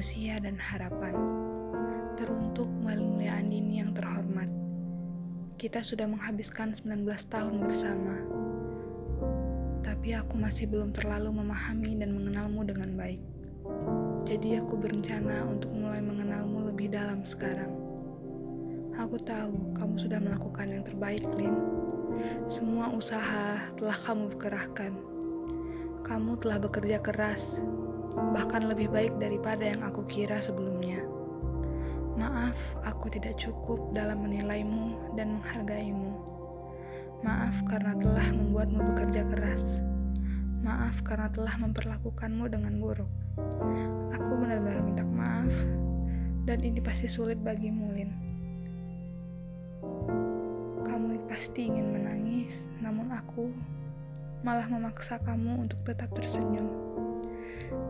dan harapan. Teruntuk Mulia Andini yang terhormat. Kita sudah menghabiskan 19 tahun bersama. Tapi aku masih belum terlalu memahami dan mengenalmu dengan baik. Jadi aku berencana untuk mulai mengenalmu lebih dalam sekarang. Aku tahu kamu sudah melakukan yang terbaik, Lin. Semua usaha telah kamu kerahkan. Kamu telah bekerja keras, bahkan lebih baik daripada yang aku kira sebelumnya. Maaf, aku tidak cukup dalam menilaimu dan menghargaimu. Maaf karena telah membuatmu bekerja keras. Maaf karena telah memperlakukanmu dengan buruk. Aku benar-benar minta maaf, dan ini pasti sulit bagimu, Lin. Kamu pasti ingin menangis, namun aku malah memaksa kamu untuk tetap tersenyum.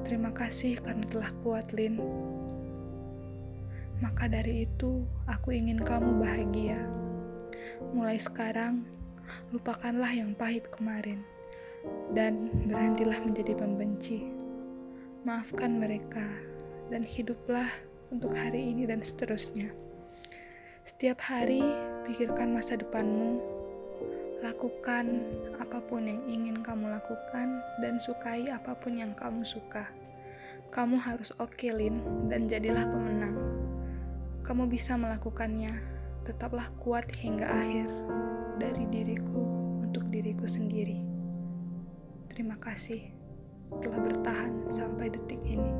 Terima kasih karena telah kuat, Lin. Maka dari itu, aku ingin kamu bahagia. Mulai sekarang, lupakanlah yang pahit kemarin dan berhentilah menjadi pembenci. Maafkan mereka dan hiduplah untuk hari ini dan seterusnya. Setiap hari, pikirkan masa depanmu, lakukan apa pun yang ingin kamu lakukan, dan sukai apa pun yang kamu suka. Kamu harus oke, Lin, dan jadilah pemenang. Kamu bisa melakukannya. Tetaplah kuat hingga akhir dari diriku untuk diriku sendiri. Terima kasih telah bertahan sampai detik ini.